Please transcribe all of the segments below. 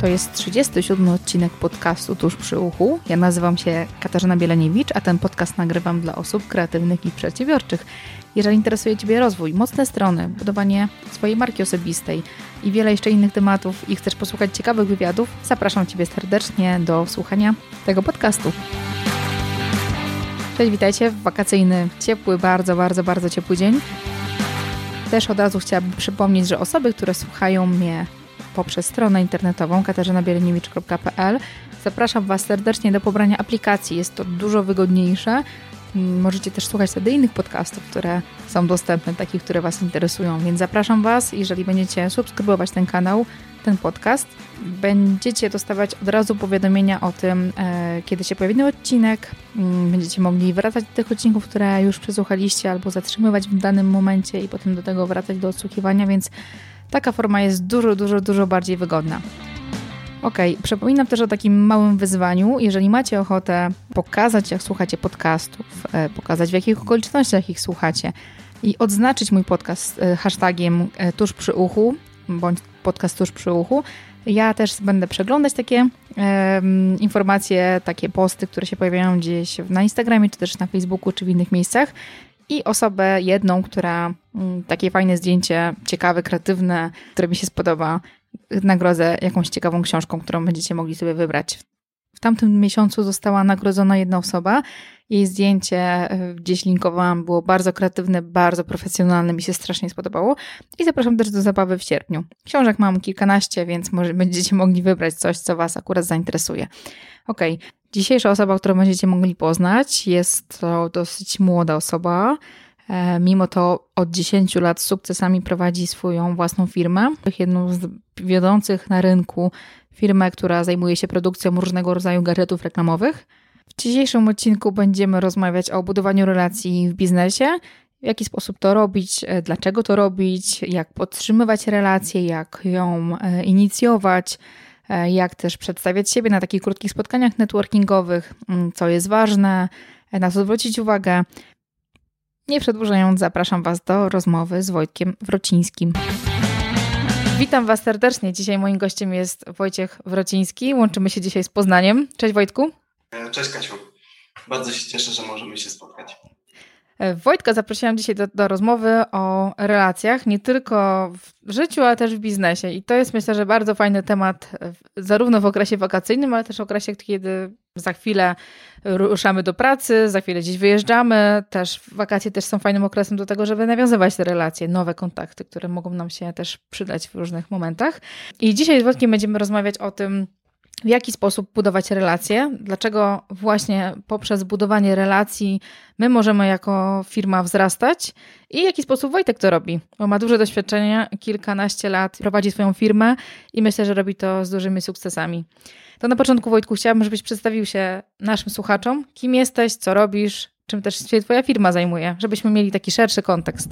To jest 37 odcinek podcastu Tuż przy uchu. Ja nazywam się Katarzyna Bieleniewicz, a ten podcast nagrywam dla osób kreatywnych i przedsiębiorczych. Jeżeli interesuje Ciebie rozwój, mocne strony, budowanie swojej marki osobistej i wiele jeszcze innych tematów i chcesz posłuchać ciekawych wywiadów, zapraszam Ciebie serdecznie do słuchania tego podcastu. Cześć, witajcie w wakacyjny, ciepły, bardzo, bardzo, bardzo ciepły dzień. Też od razu chciałabym przypomnieć, że osoby, które słuchają mnie poprzez stronę internetową katarzynabiereniewicz.pl zapraszam Was serdecznie do pobrania aplikacji. Jest to dużo wygodniejsze. Możecie też słuchać wtedy innych podcastów, które są dostępne, takich, które Was interesują. Więc zapraszam Was, jeżeli będziecie subskrybować ten kanał, ten podcast, będziecie dostawać od razu powiadomienia o tym, e, kiedy się pojawi nowy odcinek. Mm, będziecie mogli wracać do tych odcinków, które już przesłuchaliście, albo zatrzymywać w danym momencie i potem do tego wracać do odsłuchiwania, więc taka forma jest dużo, dużo, dużo bardziej wygodna. Ok, przypominam też o takim małym wyzwaniu. Jeżeli macie ochotę pokazać, jak słuchacie podcastów, e, pokazać w jakich okolicznościach ich słuchacie i odznaczyć mój podcast e, hashtagiem tuż przy uchu, bądź podcast tuż przy uchu. Ja też będę przeglądać takie informacje, takie posty, które się pojawiają gdzieś na Instagramie, czy też na Facebooku, czy w innych miejscach. I osobę jedną, która um, takie fajne zdjęcie, ciekawe, kreatywne, które mi się spodoba, nagrodzę jakąś ciekawą książką, którą będziecie mogli sobie wybrać. W tamtym miesiącu została nagrodzona jedna osoba jej zdjęcie e, gdzieś linkowałam, było bardzo kreatywne, bardzo profesjonalne, mi się strasznie spodobało. I zapraszam też do zabawy w sierpniu. Książek mam kilkanaście, więc może będziecie mogli wybrać coś, co Was akurat zainteresuje. Ok, dzisiejsza osoba, którą będziecie mogli poznać, jest to dosyć młoda osoba. E, mimo to od 10 lat z sukcesami prowadzi swoją własną firmę, jedną z wiodących na rynku firmę, która zajmuje się produkcją różnego rodzaju gadżetów reklamowych. W dzisiejszym odcinku będziemy rozmawiać o budowaniu relacji w biznesie, w jaki sposób to robić, e, dlaczego to robić, jak podtrzymywać relacje, jak ją e, inicjować, e, jak też przedstawiać siebie na takich krótkich spotkaniach networkingowych, mm, co jest ważne, na co zwrócić uwagę. Nie przedłużając, zapraszam Was do rozmowy z Wojtkiem Wrocińskim. Witam Was serdecznie. Dzisiaj moim gościem jest Wojciech Wrociński. Łączymy się dzisiaj z Poznaniem. Cześć Wojtku. E, cześć Kasiu. Bardzo się cieszę, że możemy się spotkać. E, Wojtka zaprosiłam dzisiaj do, do, rozmowy o relacjach, nie tylko w życiu, ale też w biznesie. I to jest myślę, że bardzo fajny temat, zarówno w okresie wakacyjnym, ale też w okresie, kiedy za chwilę ruszamy do pracy, za chwilę gdzieś wyjeżdżamy. Też wakacje też są fajnym okresem do tego, żeby nawiązywać te relacje, nowe kontakty, które mogą nam się też przydać w różnych momentach. I dzisiaj z Wojtkiem będziemy rozmawiać o tym, w jaki sposób budować relacje, dlaczego właśnie poprzez budowanie relacji my możemy jako firma wzrastać i w jaki sposób Wojtek to robi, bo ma duże doświadczenie, kilkanaście lat prowadzi swoją firmę i myślę, że robi to z dużymi sukcesami. To na początku Wojtku chciałabym, żebyś przedstawił się naszym słuchaczom, kim jesteś, co robisz, czym też się twoja firma zajmuje, żebyśmy mieli taki szerszy kontekst.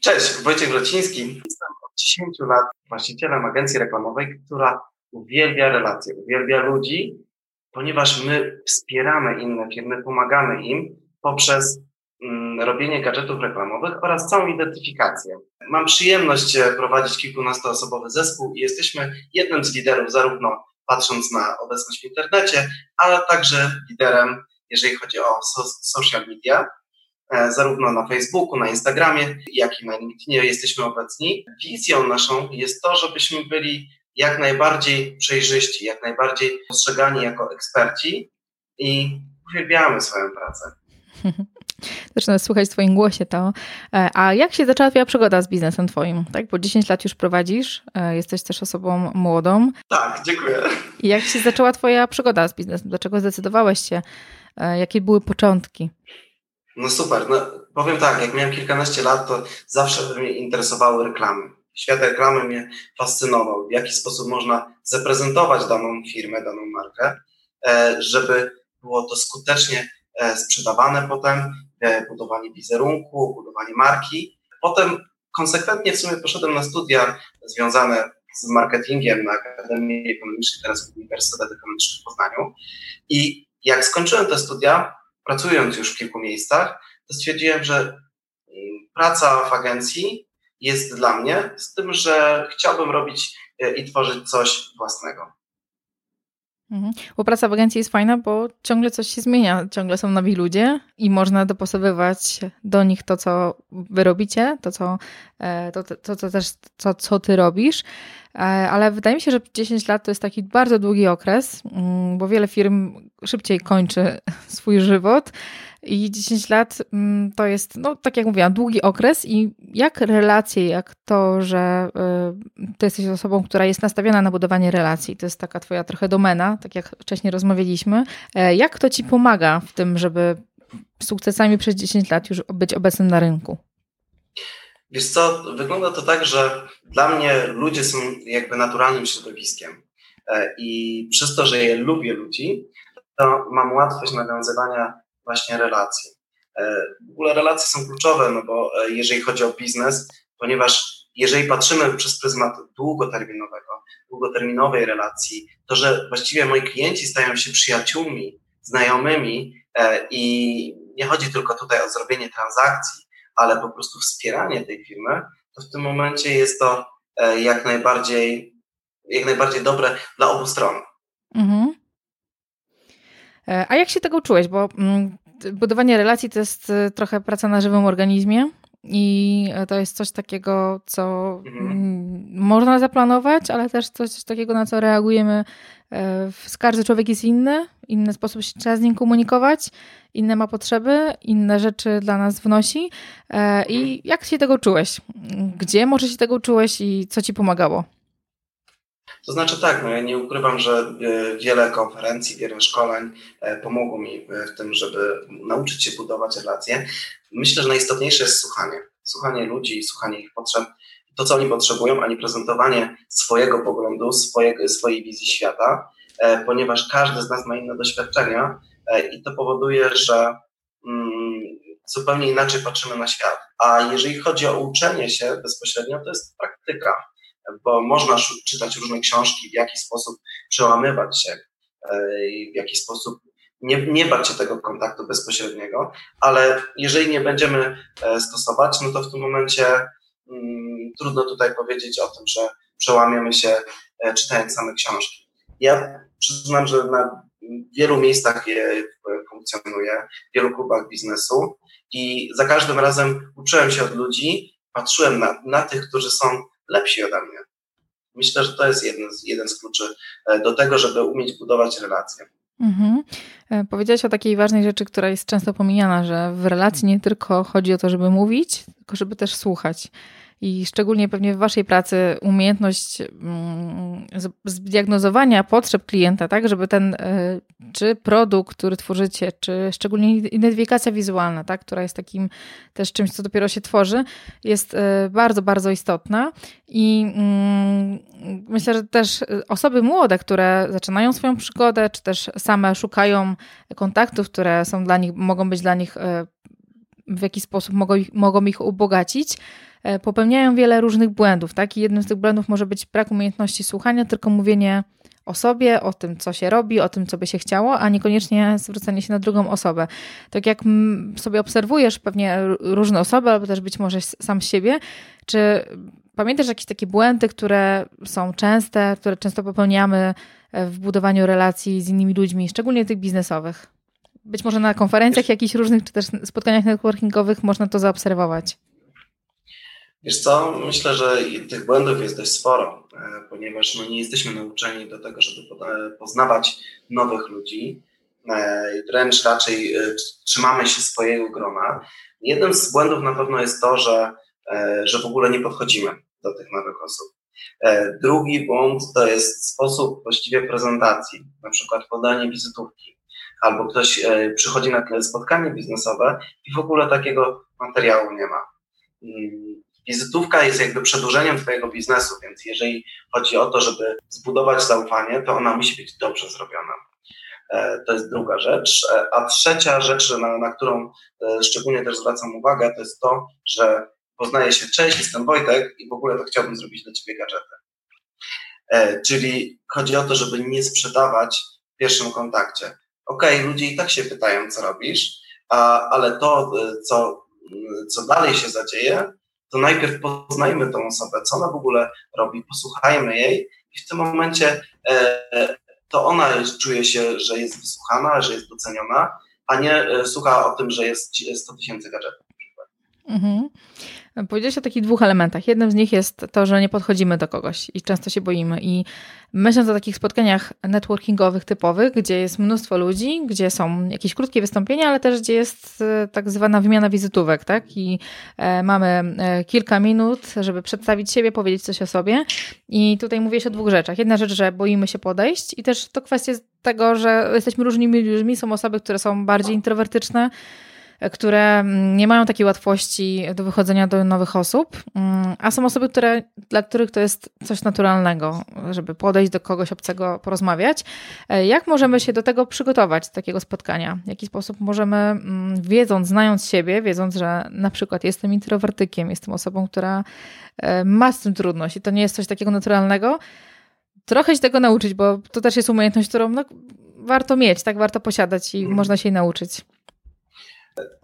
Cześć, Wojciech Wrociński. Jestem od 10 lat właścicielem agencji reklamowej, która uwielbia relacje, uwielbia ludzi, ponieważ my wspieramy inne firmy, pomagamy im poprzez mm, robienie gadżetów reklamowych oraz całą identyfikację. Mam przyjemność e, prowadzić kilkunastoosobowy zespół i jesteśmy jednym z liderów, zarówno patrząc na obecność w internecie, ale także liderem, jeżeli chodzi o so social media, e, zarówno na Facebooku, na Instagramie, jak i na LinkedInie jesteśmy obecni. Wizją naszą jest to, żebyśmy byli jak najbardziej przejrzyści, jak najbardziej postrzegani jako eksperci i uwielbiamy swoją pracę. Zaczynam słuchać w Twoim głosie to. E, a jak się zaczęła Twoja przygoda z biznesem Twoim? Tak, bo 10 lat już prowadzisz, e, jesteś też osobą młodą. Tak, dziękuję. I jak się zaczęła Twoja przygoda z biznesem? Dlaczego zdecydowałeś się? E, jakie były początki? No super. No, powiem tak, jak miałem kilkanaście lat, to zawsze mnie interesowały reklamy świat reklamy mnie fascynował. W jaki sposób można zaprezentować daną firmę, daną markę, e, żeby było to skutecznie e, sprzedawane potem, e, budowanie wizerunku, budowanie marki. Potem konsekwentnie w sumie poszedłem na studia związane z marketingiem na Akademii Ekonomicznej, teraz Uniwersytet Ekonomiczny w Poznaniu. I jak skończyłem te studia, pracując już w kilku miejscach, to stwierdziłem, że mm, praca w agencji jest dla mnie, z tym, że chciałbym robić e, i tworzyć coś własnego. Mhm. Bo praca w agencji jest fajna, bo ciągle coś się zmienia, ciągle są nowi ludzie i można dopasowywać do nich to, co wy robicie, to, co, e, to, to, to też to, co ty robisz. E, ale wydaje mi się, że 10 lat to jest taki bardzo długi okres, mm, bo wiele firm szybciej kończy swój żywot. I 10 lat mm, to jest, no tak jak mówiłam, długi okres i jak relacje, jak to, że y, ty jesteś osobą, która jest nastawiona na budowanie relacji, to jest taka twoja trochę domena, tak jak wcześniej rozmawialiśmy, e, jak to ci pomaga w tym, żeby sukcesami przez 10 lat już być obecnym na rynku? Wiesz co, wygląda to tak, że dla mnie ludzie są jakby naturalnym środowiskiem e, i przez to, że ja lubię ludzi, to mam łatwość nawiązywania właśnie relacji. E, w ogóle relacje są kluczowe, no bo e, jeżeli chodzi o biznes, ponieważ jeżeli patrzymy przez pryzmat długoterminowego, długoterminowej relacji, to że właściwie moi klienci stają się przyjaciółmi, znajomymi e, i nie chodzi tylko tutaj o zrobienie transakcji, ale po prostu wspieranie tej firmy, to w tym momencie jest to jak najbardziej, jak najbardziej dobre dla obu stron. Mhm. E, a jak się tego czułeś? Bo mm, budowanie relacji to jest e, trochę praca na żywym organizmie. I to jest coś takiego, co mhm. Mm, można zaplanować, ale też coś takiego, na co reagujemy. E, każdy człowiek jest inny, inny sposób się trzeba z nim komunikować, inne ma potrzeby, inne rzeczy dla nas wnosi. I mhm. jak się tego czułeś? Gdzie może się tego czułeś i co ci pomagało? To znaczy tak, no ja nie ukrywam, że e, wiele konferencji, wiele szkoleń e, pomogło mi w tym, żeby nauczyć się budować relacje. Myślę, że najistotniejsze jest słuchanie. Słuchanie ludzi, słuchanie ich potrzeb, to co oni potrzebują, a nie prezentowanie swojego poglądu, swojej, swojej wizji świata, e, ponieważ każdy z nas ma inne doświadczenia i to powoduje, że mm, zupełnie inaczej patrzymy na świat. A jeżeli chodzi o uczenie się bezpośrednio, to jest praktyka bo można czytać różne książki, w jaki sposób przełamywać się, e, w jaki sposób nie, nie bać się tego kontaktu bezpośredniego, ale jeżeli nie będziemy e, stosować, no to w tym momencie mm, trudno tutaj powiedzieć o tym, że przełamiemy się e, czytając same książki. Ja przyznam, że na wielu miejscach je funkcjonuję, w wielu klubach biznesu i za każdym razem uczyłem się od ludzi, patrzyłem na, na tych, którzy są lepsi ode mnie. Myślę, że to jest jeden z, jeden z kluczy e, do tego, żeby umieć budować relacje. Mhm. E, powiedziałaś o takiej ważnej rzeczy, która jest często pomijana, że w relacji nie tylko chodzi o to, żeby mówić, tylko żeby też słuchać i szczególnie pewnie w Waszej pracy umiejętność mm, zdiagnozowania potrzeb klienta, tak, żeby ten e, czy produkt, który tworzycie, czy szczególnie identyfikacja wizualna, tak, która jest takim też czymś, co dopiero się tworzy, jest e, bardzo, bardzo istotna. I mm, myślę, że też osoby młode, które zaczynają swoją przygodę, czy też same szukają kontaktów, które są dla nich, mogą być dla nich e, w jakiś sposób mogą, mogą ich ubogacić, E, popełniają wiele różnych błędów, tak? I jednym z tych błędów może być brak umiejętności słuchania, tylko mówienie o sobie, o tym, co się robi, o tym, co by się chciało, a niekoniecznie zwrócenie się na drugą osobę. Tak jak sobie obserwujesz pewnie różne osoby, albo też być może sam siebie, czy pamiętasz jakieś takie błędy, które są częste, które często popełniamy e, w budowaniu relacji z innymi ludźmi, szczególnie tych biznesowych? Być może na konferencjach jakichś różnych, czy też spotkaniach networkingowych można to zaobserwować. Wiesz co, myślę, że tych błędów jest dość sporo, e, ponieważ no, nie jesteśmy nauczeni do tego, żeby poznawać nowych ludzi, e, wręcz raczej e, trzymamy się swojego grona. Jednym z błędów na pewno jest to, że, że w ogóle nie podchodzimy do tych nowych osób. Drugi błąd to jest sposób właściwie prezentacji, na przykład podanie wizytówki, albo ktoś przychodzi na spotkanie biznesowe i w ogóle takiego materiału nie ma mm, Wizytówka jest jakby przedłużeniem Twojego biznesu, więc jeżeli chodzi o to, żeby zbudować zaufanie, to ona musi być dobrze zrobiona. E, to jest druga rzecz. E, a trzecia rzecz, na, na którą e, szczególnie też zwracam uwagę, to jest to, że poznaję się, cześć, jestem Wojtek i w ogóle to chciałbym zrobić dla Ciebie gadżety. Czyli chodzi o to, żeby nie sprzedawać w pierwszym kontakcie. Ok, ludzie i tak się pytają, co robisz, a, ale to, co, co dalej się zadzieje, to najpierw poznajmy tą osobę, co ona w ogóle robi, posłuchajmy jej i w tym momencie e, to ona czuje się, że jest wysłuchana, że jest doceniona, a nie słucha o tym, że jest 100 tysięcy gadżetów. Mhm. Powiedziałeś o takich dwóch elementach. Jednym z nich jest to, że nie podchodzimy do kogoś i często się boimy. I myśląc o takich spotkaniach networkingowych typowych, gdzie jest mnóstwo ludzi, gdzie są jakieś krótkie wystąpienia, ale też gdzie jest e, tak zwana wymiana wizytówek, tak? I e, mamy e, kilka minut, żeby przedstawić siebie, powiedzieć coś o sobie. I tutaj mówię się o dwóch rzeczach. Jedna rzecz, że boimy się podejść i też to kwestia tego, że jesteśmy różnymi ludźmi. Są osoby, które są bardziej introwertyczne, które mm, nie mają takiej łatwości do wychodzenia do nowych osób, mm, a są osoby, które, dla których to jest coś naturalnego, żeby podejść do kogoś obcego, porozmawiać. E, jak możemy się do tego przygotować, do takiego spotkania? W jaki sposób możemy, mm, wiedząc, znając siebie, wiedząc, że na przykład jestem introwertykiem, jestem osobą, która e, ma z tym trudność i to nie jest coś takiego naturalnego, trochę się tego nauczyć, bo to też jest umiejętność, którą no, warto mieć, tak warto posiadać i mhm. można się jej nauczyć.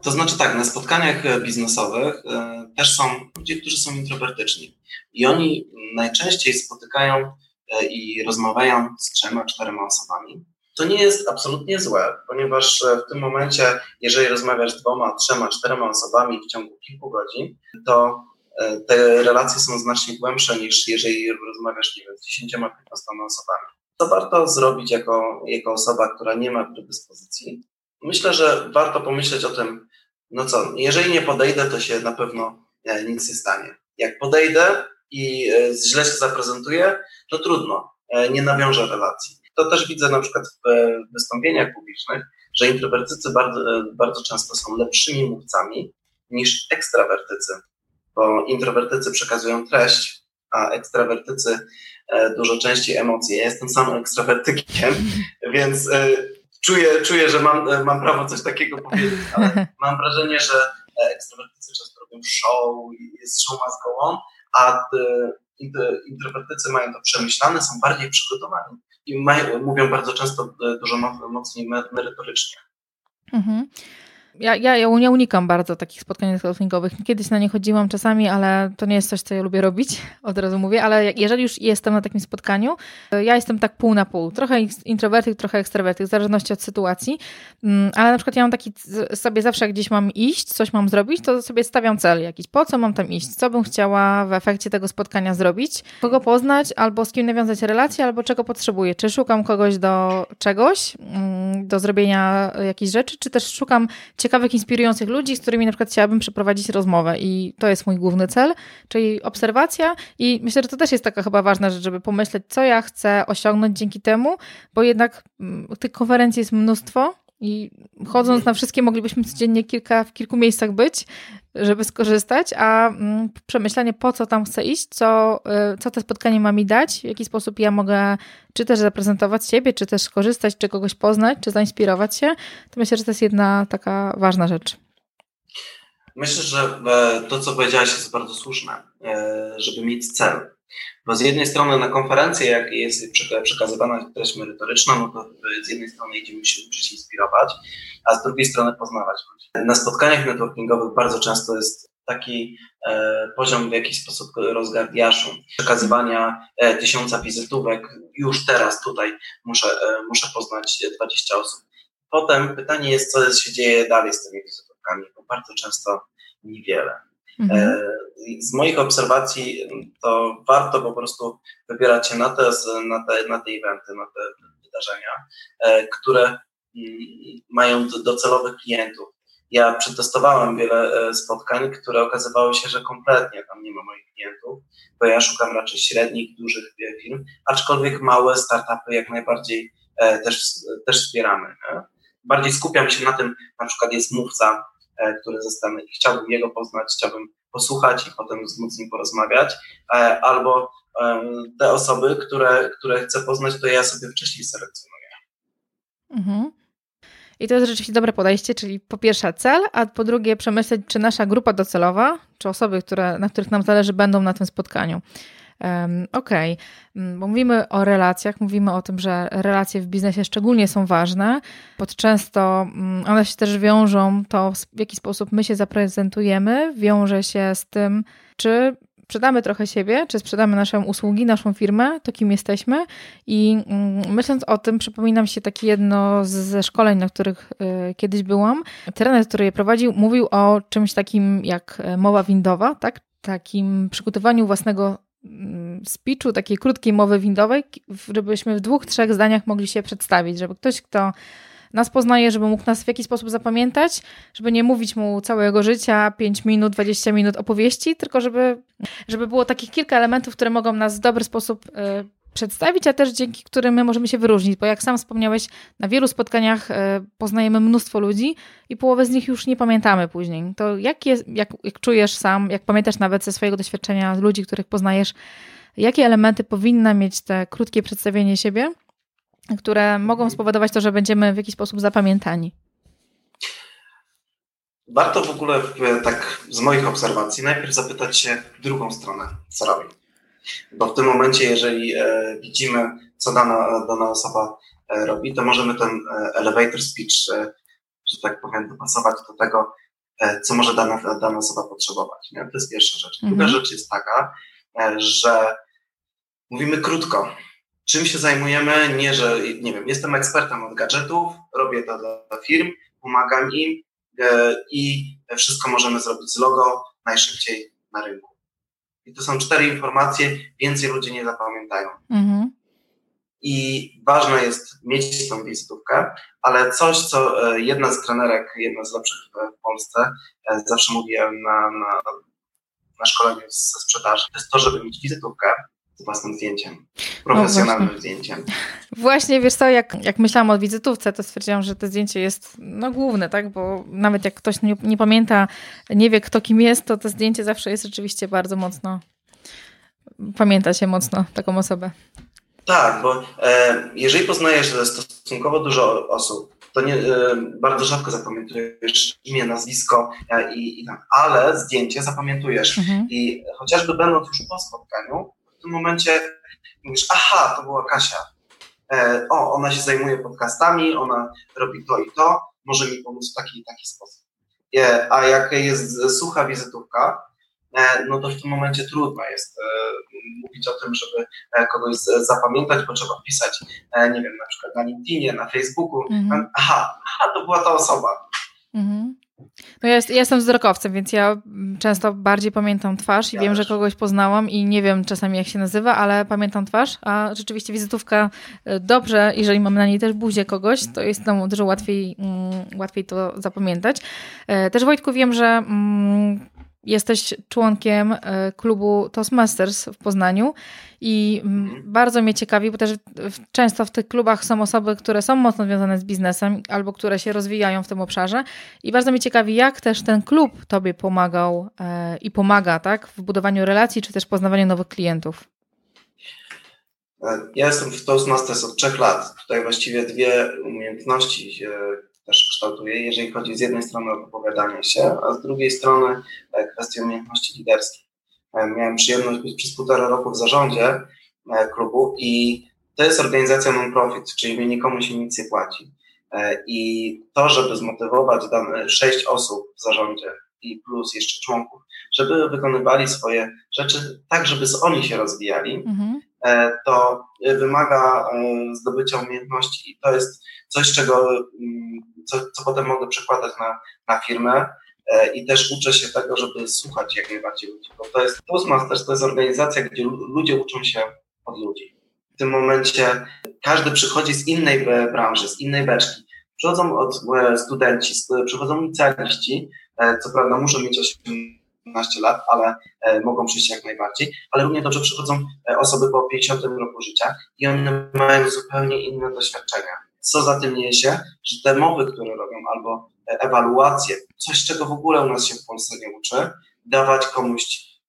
To znaczy tak, na spotkaniach e, biznesowych e, też są ludzie, którzy są introwertyczni i oni najczęściej spotykają e, i rozmawiają z trzema, czterema osobami. To nie jest absolutnie złe, ponieważ w tym momencie, jeżeli rozmawiasz z dwoma, trzema, czterema osobami w ciągu kilku godzin, to te relacje są znacznie głębsze niż jeżeli rozmawiasz, nie wiem, z dziesięcioma, piętnastoma osobami. To warto zrobić jako, jako osoba, która nie ma predyspozycji, myślę, że warto pomyśleć o tym, no co, jeżeli nie podejdę, to się na pewno e, nic nie stanie. Jak podejdę i e, źle się zaprezentuję, to trudno, e, nie nawiążę relacji. To też widzę na przykład w wystąpieniach publicznych, że introwertycy bardzo, bardzo często są lepszymi mówcami niż ekstrawertycy, bo introwertycy przekazują treść, a ekstrawertycy dużo częściej emocje. Ja jestem sam ekstrawertykiem, więc czuję, czuję że mam, e, mam prawo coś takiego powiedzieć, ale mam wrażenie, że e, ekstrawertycy często robią show i jest show must go on, a e, introwertycy mają to przemyślane, są bardziej przygotowani i mają, mówią bardzo często dużo mocniej merytorycznie. Mhm. Ja, ja, ja unikam bardzo takich spotkań networkingowych. Kiedyś na nie chodziłam czasami, ale to nie jest coś, co ja lubię robić, od razu mówię, ale jeżeli już jestem na takim spotkaniu, ja jestem tak pół na pół. Trochę introwertyk, trochę ekstrawertyk, w zależności od sytuacji, mm, ale na przykład ja mam taki sobie zawsze, gdzieś mam iść, coś mam zrobić, to sobie stawiam cel jakiś. Po co mam tam iść? Co bym chciała w efekcie tego spotkania zrobić? Kogo poznać, albo z kim nawiązać relację, albo czego potrzebuję? Czy szukam kogoś do czegoś, mm, do zrobienia jakichś rzeczy, czy też szukam ciekawych, inspirujących ludzi, z którymi na przykład chciałabym przeprowadzić rozmowę i to jest mój główny cel, czyli obserwacja i myślę, że to też jest taka chyba ważna rzecz, żeby pomyśleć, co ja chcę osiągnąć dzięki temu, bo jednak mm, tych konferencji jest mnóstwo i chodząc na wszystkie moglibyśmy codziennie kilka, w kilku miejscach być, żeby skorzystać, a mm, przemyślenie po co tam chcę iść, co, y, co to spotkanie ma mi dać, w jaki sposób ja mogę czy też zaprezentować siebie, czy też skorzystać, czy kogoś poznać, czy zainspirować się, to myślę, że to jest jedna taka ważna rzecz. Myślę, że e, to, co powiedziałaś, jest bardzo słuszne, e, żeby mieć cel. Bo z jednej strony na konferencję, jak jest przekazywana treść merytoryczna, no to z jednej strony idziemy się uczyć inspirować, a z drugiej strony poznawać. Na spotkaniach networkingowych bardzo często jest taki e, poziom w jakiś sposób rozgardiaszu, przekazywania e, tysiąca wizytówek. Już teraz tutaj muszę, e, muszę poznać 20 osób. Potem pytanie jest, co się dzieje dalej z tymi wizytówkami, bo bardzo często niewiele. Mhm. E, z moich obserwacji to warto po prostu wybierać się na te, na te, na te eventy, na te wydarzenia, e, które mm, mają docelowych klientów. Ja przetestowałem wiele e, spotkań, które okazywały się, że kompletnie tam nie ma moich klientów, bo ja szukam raczej średnich, dużych firm, aczkolwiek małe startupy jak najbardziej też, też wspieramy. Nie? Bardziej skupiam się na tym, na przykład jest mówca, który zostanę i chciałbym jego poznać, chciałbym posłuchać i potem móc z nim porozmawiać, e, albo e, te osoby, które, które chcę poznać, to ja sobie wcześniej selekcjonuję. Mhm. I to jest rzeczywiście dobre podejście, czyli po pierwsze cel, a po drugie przemyśleć, czy nasza grupa docelowa, czy osoby, które, na których nam zależy, będą na tym spotkaniu. Okej, okay. Mm, bo mówimy o relacjach, mówimy o tym, że relacje w biznesie szczególnie są ważne, bo często mm, one się też wiążą, to w jaki sposób my się zaprezentujemy, wiąże się z tym, czy sprzedamy trochę siebie, czy sprzedamy nasze usługi, naszą firmę, to kim jesteśmy. I mm, myśląc o tym, przypominam się takie jedno ze szkoleń, na których y, kiedyś byłam. Trener, który je prowadził, mówił o czymś takim jak e, mowa windowa, tak? Takim przygotowaniu własnego speechu, takiej krótkiej mowy windowej, żebyśmy w dwóch, trzech zdaniach mogli się przedstawić, żeby ktoś, kto nas poznaje, żeby mógł nas w jakiś sposób zapamiętać, żeby nie mówić mu całego życia, 5 minut, 20 minut opowieści, tylko żeby, żeby było takich kilka elementów, które mogą nas w dobry sposób y, przedstawić, a też dzięki którym my możemy się wyróżnić, bo jak sam wspomniałeś, na wielu spotkaniach y, poznajemy mnóstwo ludzi i połowę z nich już nie pamiętamy później. To jak, jest, jak, jak czujesz sam, jak pamiętasz nawet ze swojego doświadczenia ludzi, których poznajesz, jakie elementy powinna mieć te krótkie przedstawienie siebie, które mogą spowodować to, że będziemy w jakiś sposób zapamiętani. Warto w ogóle, tak z moich obserwacji, najpierw zapytać się drugą stronę, co robi. Bo w tym momencie, jeżeli e, widzimy, co dana, dana osoba e, robi, to możemy ten e, elevator speech, że tak powiem, dopasować do tego, co może dana, dana osoba potrzebować. Nie? To jest pierwsza rzecz. Druga mhm. rzecz jest taka, że mówimy krótko czym się zajmujemy, nie, że nie wiem, jestem ekspertem od gadżetów, robię to dla firm, pomagam im i wszystko możemy zrobić z logo najszybciej na rynku. I to są cztery informacje, więcej ludzie nie zapamiętają. Mhm. I ważne jest mieć tą wizytówkę, ale coś, co e, jedna z trenerek, jedna z lepszych w Polsce, e, zawsze mówiłem na, na, na szkoleniu ze sprzedaży, to jest to, żeby mieć wizytówkę, z własnym zdjęciem, profesjonalnym no zdjęciem. Właśnie, wiesz co, jak, jak myślałam o wizytówce, to stwierdziłam, że to zdjęcie jest no, główne, tak, bo nawet jak ktoś nie, nie pamięta, nie wie kto kim jest, to to zdjęcie zawsze jest rzeczywiście bardzo mocno, pamięta się mocno taką osobę. Tak, bo e, jeżeli poznajesz stosunkowo dużo osób, to nie, e, bardzo rzadko zapamiętujesz imię, nazwisko e, i, i tam, ale zdjęcie zapamiętujesz. Mhm. I chociażby będąc już po spotkaniu, w tym momencie mówisz, aha, to była Kasia. E, o, ona się zajmuje podcastami, ona robi to i to, może mi pomóc w taki i taki sposób. E, a jak jest sucha wizytówka, e, no to w tym momencie trudno jest e, mówić o tym, żeby e, kogoś zapamiętać, bo trzeba wpisać, e, nie wiem, na przykład na LinkedInie, na Facebooku. Mhm. Aha, aha, to była ta osoba. Mhm. No ja, jest, ja, jestem wzrokowcem, więc ja często bardziej pamiętam twarz i ja wiem, też. że kogoś poznałam i nie wiem czasami jak się nazywa, ale pamiętam twarz, a rzeczywiście wizytówka y, dobrze, jeżeli mamy na niej też buzię kogoś, to jest nam dużo łatwiej, mm, łatwiej to zapamiętać. E, też Wojtku wiem, że mm, jesteś członkiem e, klubu Toastmasters w Poznaniu i mhm. bardzo mnie ciekawi, bo też często w tych klubach są osoby, które są mocno związane z biznesem albo które się rozwijają w tym obszarze i bardzo mnie ciekawi, jak też ten klub Tobie pomagał e, i pomaga tak, w budowaniu relacji czy też poznawaniu nowych klientów. E, ja jestem w Toastmasters od trzech lat. Tutaj właściwie dwie umiejętności też kształtuje, jeżeli chodzi z jednej strony o wypowiadanie się, a z drugiej strony e, kwestie umiejętności liderskich. E, miałem przyjemność być przez półtora roku w zarządzie e, klubu i to jest organizacja non-profit, czyli nikomu się nic nie płaci. I to, żeby zmotywować dane sześć osób w zarządzie i plus jeszcze członków, żeby wykonywali swoje rzeczy tak, żeby oni się rozwijali, mhm. To wymaga zdobycia umiejętności i to jest coś, czego mm, co, co potem mogę przekładać na, na firmę e, i też uczę się tego, żeby słuchać jak najbardziej ludzi, bo to jest Toastmasters, to jest organizacja, gdzie ludzie uczą się od ludzi. W tym momencie każdy przychodzi z innej branży, z innej beczki. Przychodzą od e, studenci, przychodzą licealiści, e, co prawda muszą mieć 18 lat, ale mogą przyjść jak najbardziej, ale równie dobrze przychodzą osoby po 50 roku życia i one mają zupełnie inne doświadczenia co za tym niesie, że te mowy, które robią, albo ewaluacje, coś, czego w ogóle u nas się w Polsce nie uczy, dawać komuś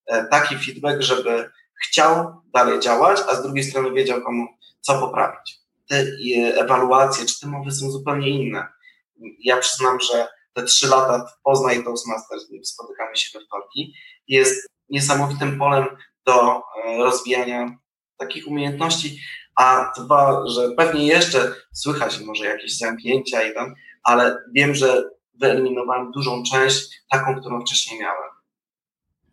e, taki feedback, żeby chciał dalej działać, a z drugiej strony wiedział komu, co poprawić. Te e, ewaluacje, czy te mowy są zupełnie inne. Ja przyznam, że te trzy lata w Poznań Toastmasters, spotykamy się we wtorki, jest niesamowitym polem do e, rozwijania takich umiejętności, a dwa, że pewnie jeszcze słychać może jakieś zamknięcia i tam, ale wiem, że wyeliminowałem dużą część, taką, którą wcześniej miałem.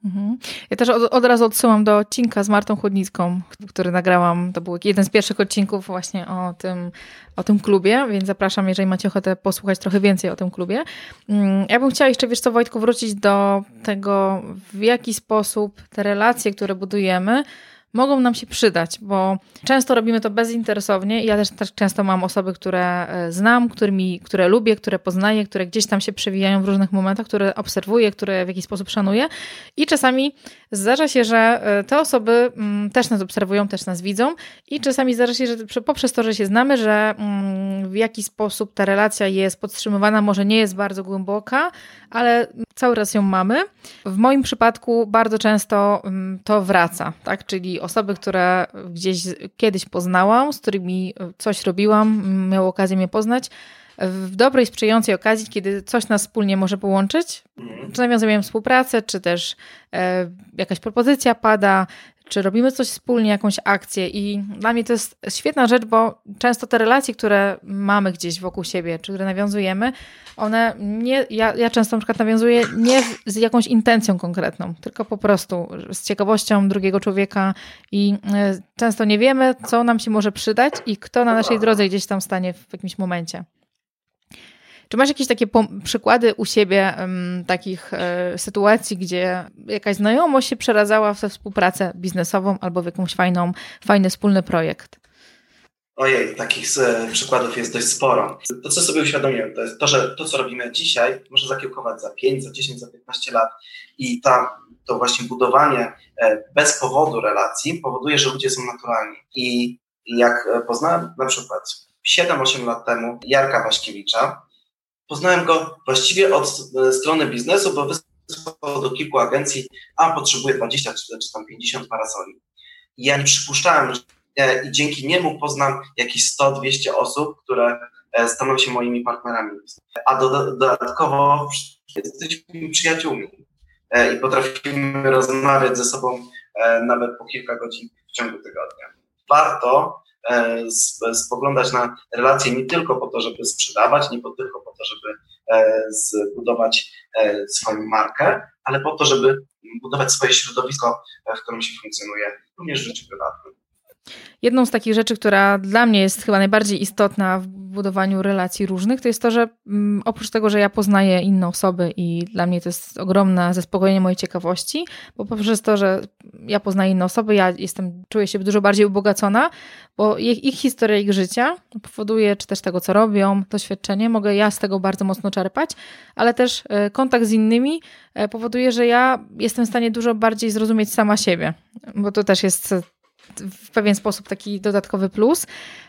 Mhm. Ja też od, od, razu odsyłam do odcinka z Martą Chłodnicką, który nagrałam. To był jeden z pierwszych odcinków właśnie o tym, o tym klubie, więc zapraszam, jeżeli macie ochotę posłuchać trochę więcej o tym klubie. Mm, ja bym chciała jeszcze, wiesz co, Wojtku, wrócić do tego, w jaki sposób te relacje, które budujemy, mogą nam się przydać, bo często robimy to bezinteresownie. Ja też, też często mam osoby, które e, znam, którymi, które lubię, które poznaję, które gdzieś tam się przewijają w różnych momentach, które obserwuję, które w jakiś sposób szanuję. I czasami zdarza się, że e, te osoby mm, też nas obserwują, też nas widzą i czasami zdarza się, że poprzez to, że się znamy, że mm, w jakiś sposób ta relacja jest podtrzymywana, może nie jest bardzo głęboka, ale cały raz ją mamy. W moim przypadku bardzo często mm, to wraca, tak? Czyli osoby, które gdzieś kiedyś poznałam, z którymi coś robiłam, miały okazję mnie poznać, w dobrej, sprzyjającej okazji, kiedy coś nas wspólnie może połączyć, mhm. czy nawiązujemy współpracę, czy też e, jakaś propozycja pada, czy robimy coś wspólnie, jakąś akcję. I dla mnie to jest świetna rzecz, bo często te relacje, które mamy gdzieś wokół siebie, czy które nawiązujemy, one nie, ja, ja często na przykład nawiązuję nie z jakąś intencją konkretną, tylko po prostu z ciekawością drugiego człowieka i e, często nie wiemy, co nam się może przydać i kto na naszej drodze gdzieś tam stanie w jakimś momencie. Czy masz jakieś takie przykłady u siebie um, takich e, sytuacji, gdzie jakaś znajomość się przeradzała we współpracę biznesową albo w jakąś fajną, fajny wspólny projekt? Ojej, takich e, przykładów jest dość sporo. To, co sobie uświadomiłem, to jest to, że to, co robimy dzisiaj, może zakiełkować za 5, za 10, za 15 lat i ta, to właśnie budowanie e, bez powodu relacji powoduje, że ludzie są naturalni. I jak poznałem na przykład 7-8 lat temu Jarka Waśkiewicza, Poznałem go właściwie od e, strony biznesu, bo wysłał do kilku agencji, a potrzebuje 20 czy, czy tam 50 parasoli. I ja nie przypuszczałem, że i dzięki niemu poznam jakieś 100-200 osób, które e, staną się moimi partnerami. A do, dodatkowo jesteśmy przyjaciółmi e, i potrafimy rozmawiać ze sobą nawet po kilka godzin w ciągu tygodnia. Warto E, spoglądać na relacje nie tylko po to, żeby sprzedawać, nie tylko po to, żeby e, zbudować e, swoją markę, ale po to, żeby budować swoje środowisko, w którym się funkcjonuje, również w życiu prywatnym. Jedną z takich rzeczy, która dla mnie jest chyba najbardziej istotna w budowaniu relacji różnych, to jest to, że mm, oprócz tego, że ja poznaję inne osoby i dla mnie to jest ogromne zaspokojenie mojej ciekawości, bo poprzez to, że ja poznaję inne osoby, ja jestem, czuję się dużo bardziej ubogacona, bo ich, ich historia, ich życia powoduje, czy też tego, co robią, doświadczenie, mogę ja z tego bardzo mocno czerpać, ale też e, kontakt z innymi e, powoduje, że ja jestem w stanie dużo bardziej zrozumieć sama siebie, bo to też jest w pewien sposób taki dodatkowy plus.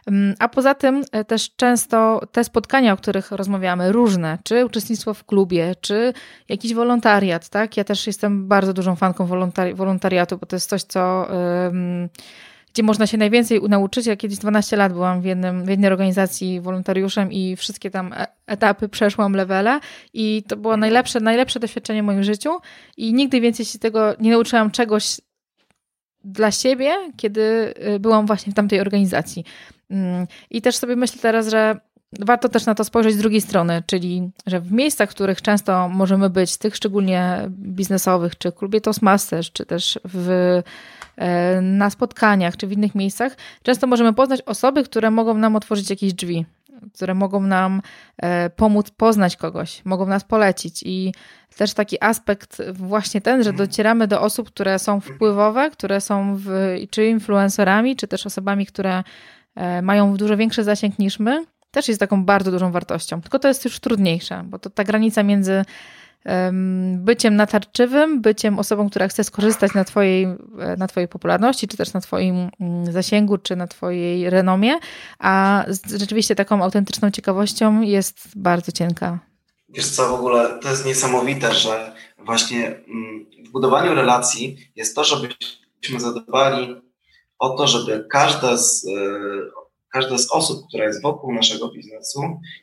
Mm, a poza tym e, też często te spotkania, o których rozmawiamy, różne, czy uczestnictwo w klubie, czy jakiś wolontariat, tak? Ja też jestem bardzo dużą fanką wolontari wolontariatu, bo to jest coś, co gdzie można się najwięcej nauczyć. Ja kiedyś 12 lat byłam w, jednym, w jednej organizacji wolontariuszem i wszystkie tam e, etapy przeszłam, levele i to było najlepsze, najlepsze doświadczenie w moim życiu i nigdy więcej się tego nie nauczyłam czegoś dla siebie, kiedy y, byłam właśnie w tamtej organizacji. Mm, I też sobie myślę teraz, że warto też na to spojrzeć z drugiej strony, czyli że w miejscach, w których często możemy być, tych szczególnie biznesowych, czy w klubie Toastmasters, czy też w, e, na spotkaniach, czy w innych miejscach, często możemy poznać osoby, które mogą nam otworzyć jakieś drzwi które mogą nam e, pomóc poznać kogoś, mogą nas polecić. I też taki aspekt właśnie ten, że docieramy do osób, które są wpływowe, które są w, czy influencerami, czy też osobami, które e, mają dużo większy zasięg niż my, też jest taką bardzo dużą wartością. Tylko to jest już trudniejsze, bo to ta granica między byciem natarczywym, byciem osobą, która chce skorzystać na twojej, na twojej popularności, czy też na twoim mm, zasięgu, czy na twojej renomie, a rzeczywiście taką autentyczną ciekawością jest bardzo cienka. Wiesz co, w ogóle to jest niesamowite, że właśnie mm, w budowaniu relacji jest to, żebyśmy zadbali o to, żeby każda z e, każda z osób, która jest wokół naszego biznesu,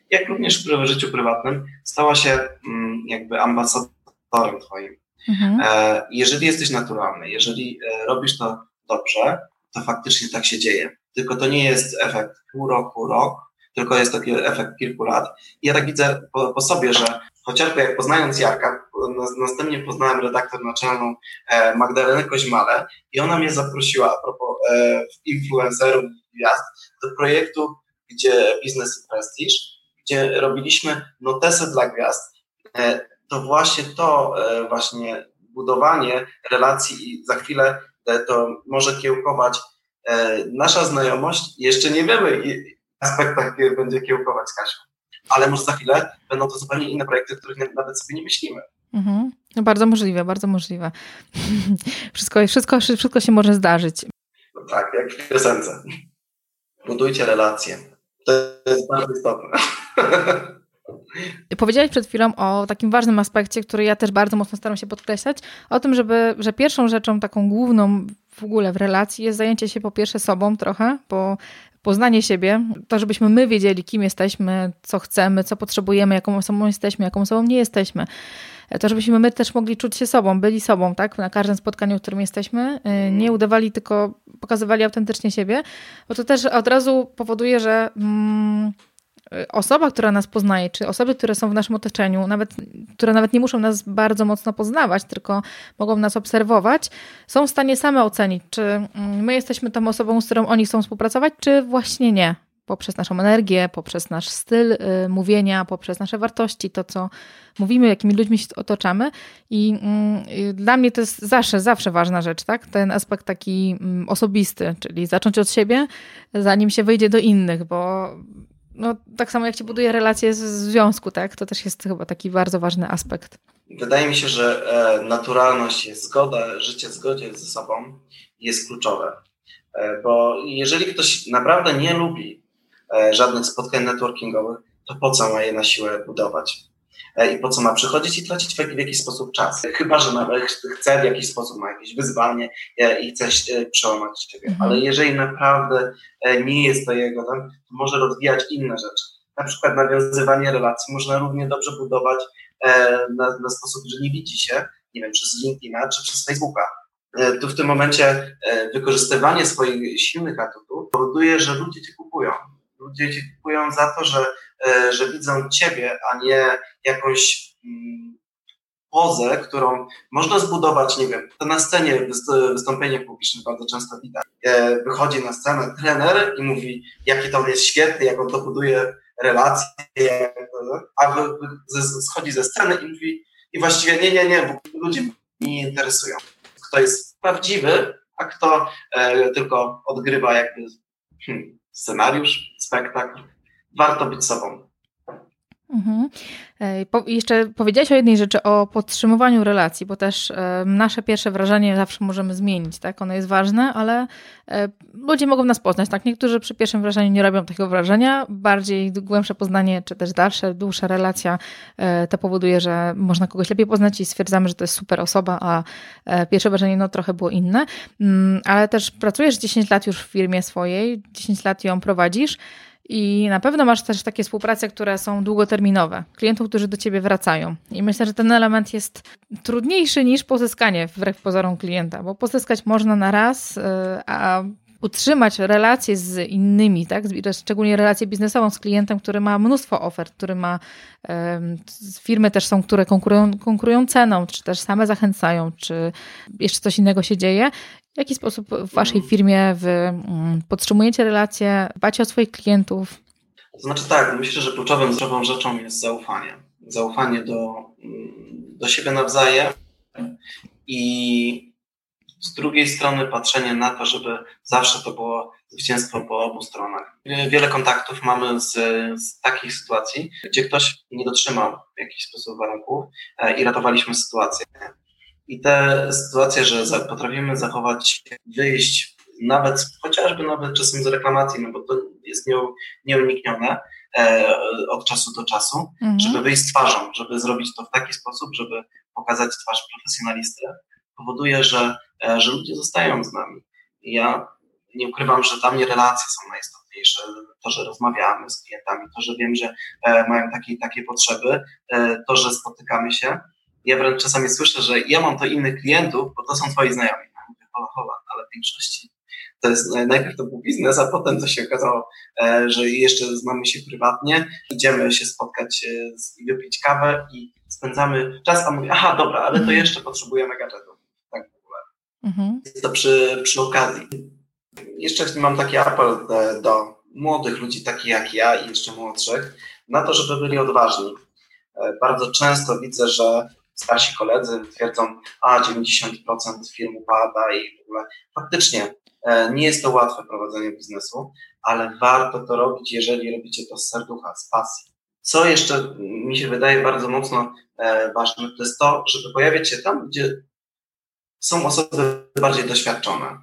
jak również w życiu prywatnym, stała się mm, jakby ambasadorem Twoim. Mhm. E, jeżeli jesteś naturalny, jeżeli e, robisz to dobrze, to faktycznie tak się dzieje. Tylko to nie jest efekt pół roku, rok, tylko jest taki efekt kilku lat. I ja tak widzę po, po sobie, że chociażby jak poznając Jarka, następnie poznałem redaktor naczelną e, Magdalenę Koźmale i ona mnie zaprosiła a propos influencerów gwiazd do projektu, gdzie biznes i prestiż, gdzie robiliśmy notesy dla gwiazd. E, to właśnie to właśnie budowanie relacji i za chwilę to może kiełkować nasza znajomość. Jeszcze nie wiemy, aspektach będzie kiełkować Kasią ale może za chwilę będą to zupełnie inne projekty, których nawet sobie nie myślimy. Mhm. No bardzo możliwe, bardzo możliwe. wszystko, wszystko, wszystko się może zdarzyć. No tak, jak w piosence. Budujcie relacje. To jest bardzo istotne. Powiedziałeś przed chwilą o takim ważnym aspekcie, który ja też bardzo mocno staram się podkreślać, o tym, żeby, że pierwszą rzeczą taką główną w ogóle w relacji jest zajęcie się po pierwsze sobą trochę, bo poznanie siebie, to żebyśmy my wiedzieli, kim jesteśmy, co chcemy, co potrzebujemy, jaką osobą jesteśmy, jaką osobą nie jesteśmy. To, żebyśmy my też mogli czuć się sobą, byli sobą, tak? Na każdym spotkaniu, w którym jesteśmy, y, nie udawali, tylko pokazywali autentycznie siebie, bo to też od razu powoduje, że. Mm, osoba, która nas poznaje, czy osoby, które są w naszym otoczeniu, nawet, które nawet nie muszą nas bardzo mocno poznawać, tylko mogą nas obserwować, są w stanie same ocenić, czy mm, my jesteśmy tą osobą, z którą oni chcą współpracować, czy właśnie nie. Poprzez naszą energię, poprzez nasz styl y, mówienia, poprzez nasze wartości, to co mówimy, jakimi ludźmi się otaczamy. I y, dla mnie to jest zawsze, zawsze ważna rzecz, tak? Ten aspekt taki y, osobisty, czyli zacząć od siebie, zanim się wyjdzie do innych, bo no, tak samo jak ci buduje relacje z związku, tak? To też jest chyba taki bardzo ważny aspekt. Wydaje mi się, że e, naturalność jest zgoda, życie w zgodzie ze sobą jest kluczowe. E, bo jeżeli ktoś naprawdę nie lubi żadnych spotkań networkingowych, to po co ma je na siłę budować? E, i po co ma przychodzić i tracić w, jakiś sposób czas. Chyba, że chce w jakiś sposób, ma jakieś wyzwanie e, i chce e, przełamać siebie. Mhm. Ale jeżeli naprawdę nie jest to jego, to może rozwijać inne rzeczy. Na przykład nawiązywanie relacji można równie dobrze budować na, na sposób, że nie widzi się, nie wiem, przez LinkedIna czy przez Facebooka. Tu w tym momencie wykorzystywanie swoich silnych atutów powoduje, że ludzie cię kupują. Ludzie cię kupują za to, że E, że widzą ciebie, a nie jakąś mm, pozę, którą można zbudować, nie wiem, to na scenie w wystąpieniach publicznych bardzo często widać. E, wychodzi na scenę trener i mówi, jaki to jest świetny, jak on to buduje relacje, a schodzi ze sceny i mówi, i właściwie nie, nie, nie, bo ludzie mnie nie interesują. Kto jest prawdziwy, a kto e, tylko odgrywa jakby hmm, scenariusz, spektakl warto być sobą. Mhm. Po, jeszcze powiedziałaś o jednej rzeczy, o podtrzymywaniu relacji, bo też nasze pierwsze wrażenie zawsze możemy zmienić, tak? Ono jest ważne, ale ludzie mogą nas poznać, tak? Niektórzy przy pierwszym wrażeniu nie robią takiego wrażenia, bardziej głębsze poznanie, czy też dalsze, dłuższa relacja e, to powoduje, że można kogoś lepiej poznać i stwierdzamy, że to jest super osoba, a e, pierwsze wrażenie no trochę było inne, mm, ale też pracujesz 10 lat już w firmie swojej, 10 lat ją prowadzisz, i na pewno masz też takie współprace, które są długoterminowe, klientów, którzy do ciebie wracają. I myślę, że ten element jest trudniejszy niż pozyskanie wbrew pozorom klienta, bo pozyskać można na raz, y, a utrzymać relacje z innymi, tak? szczególnie relację biznesową z klientem, który ma mnóstwo ofert, który ma firmy też są, które konkurują, konkurują ceną, czy też same zachęcają, czy jeszcze coś innego się dzieje w jaki sposób w waszej firmie wy mm, podtrzymujecie relacje, dbacie o swoich klientów? Znaczy tak, myślę, że kluczową rzeczą jest zaufanie. Zaufanie do, mm, do siebie nawzajem i z drugiej strony patrzenie na to, żeby zawsze to było zwycięstwo po obu stronach. Wiele kontaktów mamy z, z takich sytuacji, gdzie ktoś nie dotrzymał w jakiś sposób warunków e, i ratowaliśmy sytuację. I te sytuacje, że potrafimy zachować, wyjść nawet, chociażby nawet czasem z reklamacji, no bo to jest nieuniknione e, od czasu do czasu, mhm. żeby wyjść z twarzą, żeby zrobić to w taki sposób, żeby pokazać twarz profesjonalisty, powoduje, że, e, że ludzie zostają z nami. I ja nie ukrywam, że dla mnie relacje są najistotniejsze. To, że rozmawiamy z klientami, to, że wiem, że e, mają takie, takie potrzeby, e, to, że spotykamy się, ja wręcz czasami słyszę, że ja mam to innych klientów, bo to są twoi znajomi. Polachowa, ale w większości to jest, najpierw to był biznes, a potem to się okazało, e, że jeszcze znamy się prywatnie, idziemy się spotkać i wypić kawę i spędzamy czas, a mówię, aha, dobra, ale to mhm. jeszcze potrzebujemy gadżetów. Tak w ogóle. Mhm. Jest to przy, przy okazji. Jeszcze mam taki apel do młodych ludzi, takich jak ja i jeszcze młodszych, na to, żeby byli odważni. E, bardzo często widzę, że starsi koledzy twierdzą, a 90% firm upada i w ogóle faktycznie e, nie jest to łatwe prowadzenie biznesu, ale warto to robić, jeżeli robicie to z serducha, z pasji. Co jeszcze mi się wydaje bardzo mocno e, ważne, to jest to, żeby pojawiać się tam, gdzie są osoby bardziej doświadczone.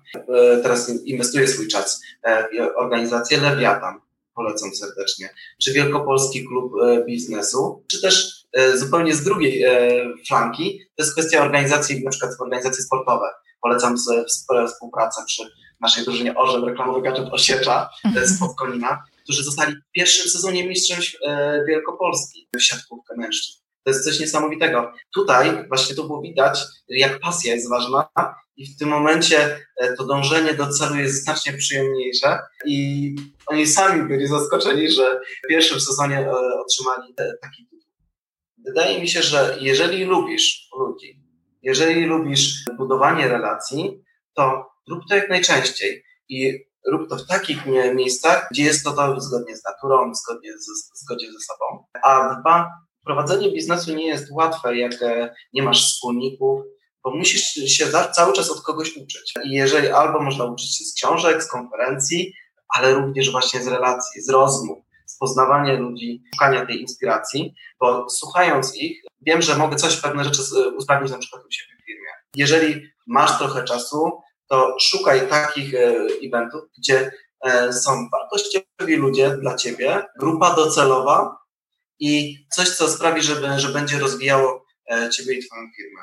Teraz inwestuję swój czas w organizację Lewiatan, polecam serdecznie, czy Wielkopolski Klub e, Biznesu, czy też e, zupełnie z drugiej e, flanki, to jest kwestia organizacji, na przykład organizacje sportowe. Polecam współpracę przy naszej drużynie Orzeł Reklamowy Gadżet Osiecza z Podkonina, którzy zostali w pierwszym sezonie mistrzem Wielkopolski w siatkówkę mężczyzn. To jest coś niesamowitego. Tutaj właśnie to było widać, jak pasja jest ważna i w tym momencie e, to dążenie do celu jest znacznie przyjemniejsze i oni sami byli zaskoczeni, że w pierwszym sezonie e, otrzymali taki tytuł. Wydaje mi się, że jeżeli lubisz ludzi, jeżeli lubisz budowanie relacji, to rób to jak najczęściej i rób to w takich miejscach, gdzie jest to, to zgodnie z naturą, zgodnie z, zgodzie ze sobą. A dwa, prowadzenie biznesu nie jest łatwe, jak e, nie masz wspólników, bo musisz się cały czas od kogoś uczyć. I jeżeli albo można uczyć się z książek, z konferencji, ale również właśnie z relacji, z rozmów, z poznawania ludzi, szukania tej inspiracji, bo słuchając ich, wiem, że mogę coś, pewne rzeczy usprawnić na przykład u siebie w firmie. Jeżeli masz trochę czasu, to szukaj takich e, eventów, gdzie e, są wartościowi ludzie dla ciebie, grupa docelowa i coś, co sprawi, że, że będzie rozwijało e, ciebie i twoją firmę.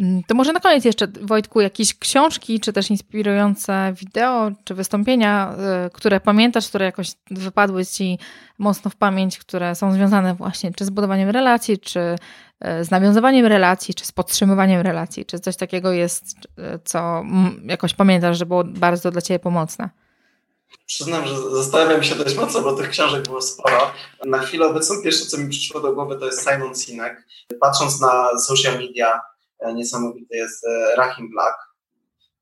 Mm, to może na koniec jeszcze, Wojtku, jakieś książki, czy też inspirujące wideo, czy wystąpienia, y, które pamiętasz, które jakoś wypadły ci mocno w pamięć, które są związane właśnie czy z budowaniem relacji, czy y, z nawiązywaniem relacji, czy z podtrzymywaniem relacji, czy coś takiego jest, co jakoś pamiętasz, że było bardzo dla ciebie pomocne? Przyznam, że zastanawiam się dość mocno, bo tych książek było sporo. Na chwilę obecną pierwsze, co mi przyszło do głowy, to jest Simon Sinek. Patrząc na social media, E, niesamowity jest e, Rahim Black.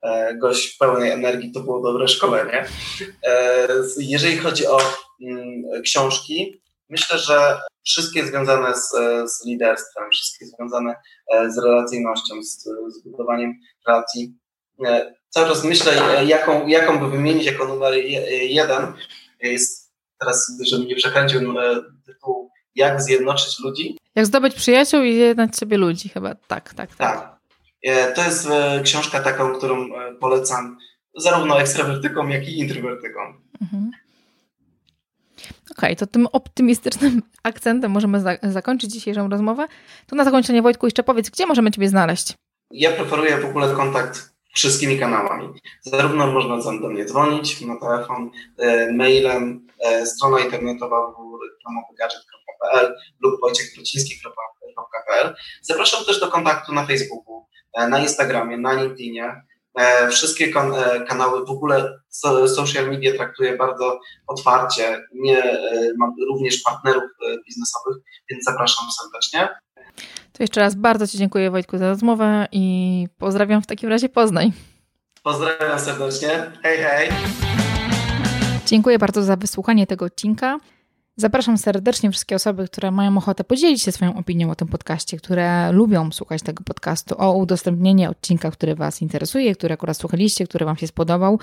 E, gość pełnej energii, to było dobre szkolenie. Jeżeli chodzi o mm, książki, myślę, że wszystkie związane z, z liderstwem, wszystkie związane z relacyjnością, z, z budowaniem relacji. Cały czas myślę, jaką, jaką by wymienić jako numer jeden. Jest teraz, żebym nie przekręcił tytuł Jak zjednoczyć ludzi. Jak zdobyć przyjaciół i zjednać sobie ludzi, chyba tak, tak, tak. tak. E, to jest e, książka taką, którą e, polecam zarówno ekstrawertykom, jak i introwertykom. Mhm. Okej, okay, to tym optymistycznym akcentem możemy za zakończyć dzisiejszą rozmowę. To na zakończenie, Wojtku, jeszcze powiedz, gdzie możemy Ciebie znaleźć? Ja preferuję w ogóle kontakt wszystkimi kanałami. Zarówno można do mnie dzwonić na telefon, e, mailem, e, strona internetowa www.reklamowygadżet.pl lub wojciechkruciński.pl. Zapraszam też do kontaktu na Facebooku, e, na Instagramie, na LinkedInie. E, wszystkie e, kanały, w ogóle social media traktuję bardzo otwarcie. Nie, e, mam również partnerów biznesowych, więc zapraszam serdecznie. To jeszcze raz bardzo Ci dziękuję Wojtku za rozmowę i pozdrawiam w takim razie Poznań. Pozdrawiam serdecznie. Hej, hej. Dziękuję bardzo za wysłuchanie tego odcinka. Zapraszam serdecznie wszystkie osoby, które mają ochotę podzielić się swoją opinią o tym podcaście, które lubią słuchać tego podcastu, o udostępnienie odcinka, który Was interesuje, który akurat słuchaliście, który Wam się spodobał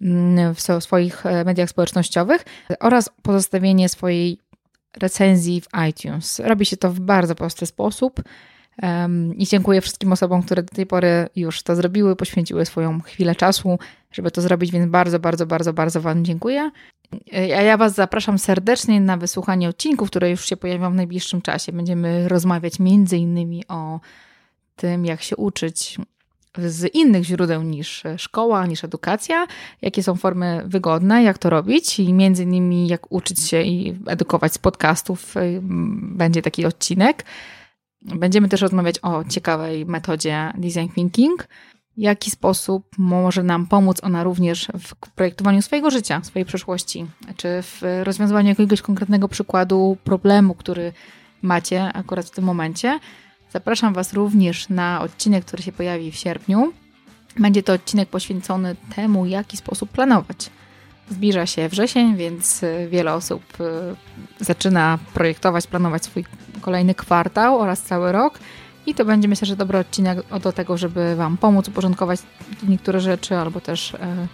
mm, w swoich e, mediach społecznościowych oraz pozostawienie swojej recenzji w iTunes. Robi się to w bardzo prosty sposób. I dziękuję wszystkim osobom, które do tej pory już to zrobiły, poświęciły swoją chwilę czasu, żeby to zrobić, więc bardzo, bardzo, bardzo, bardzo Wam dziękuję. A ja Was zapraszam serdecznie na wysłuchanie odcinków, które już się pojawią w najbliższym czasie. Będziemy rozmawiać między innymi o tym, jak się uczyć z innych źródeł niż szkoła, niż edukacja, jakie są formy wygodne, jak to robić i między innymi jak uczyć się i edukować z podcastów. Będzie taki odcinek. Będziemy też rozmawiać o ciekawej metodzie design thinking jaki sposób może nam pomóc ona również w projektowaniu swojego życia, swojej przyszłości, czy w rozwiązywaniu jakiegoś konkretnego przykładu problemu, który macie akurat w tym momencie. Zapraszam Was również na odcinek, który się pojawi w sierpniu. Będzie to odcinek poświęcony temu, w jaki sposób planować. Zbliża się wrzesień, więc wiele osób y, zaczyna projektować, planować swój kolejny kwartał oraz cały rok. I to będzie myślę, że dobry odcinek do tego, żeby Wam pomóc uporządkować niektóre rzeczy, albo też e,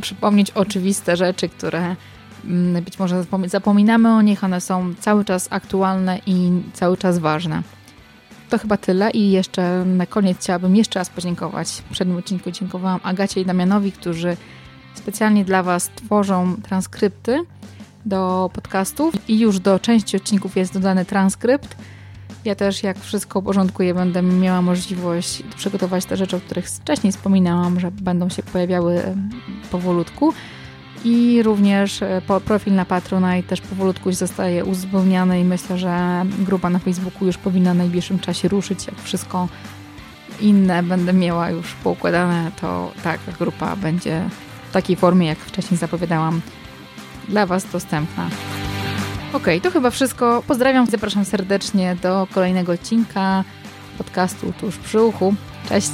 przypomnieć oczywiste rzeczy, które mm, być może zapominamy o nich, one są cały czas aktualne i cały czas ważne. To chyba tyle i jeszcze na koniec chciałabym jeszcze raz podziękować. W przednim odcinku dziękowałam Agacie i Damianowi, którzy specjalnie dla Was tworzą transkrypty do podcastów i już do części odcinków jest dodany transkrypt. Ja też, jak wszystko uporządkuję, będę miała możliwość przygotować te rzeczy, o których wcześniej wspominałam, że będą się pojawiały powolutku. I również e, profil na Patronite też powolutku zostaje uzupełniany i myślę, że grupa na Facebooku już powinna w najbliższym czasie ruszyć. Jak wszystko inne będę miała już poukładane, to tak, grupa będzie takiej formie, jak wcześniej zapowiadałam, dla Was dostępna. Ok, to chyba wszystko. Pozdrawiam, zapraszam serdecznie do kolejnego odcinka podcastu tuż przy uchu. Cześć!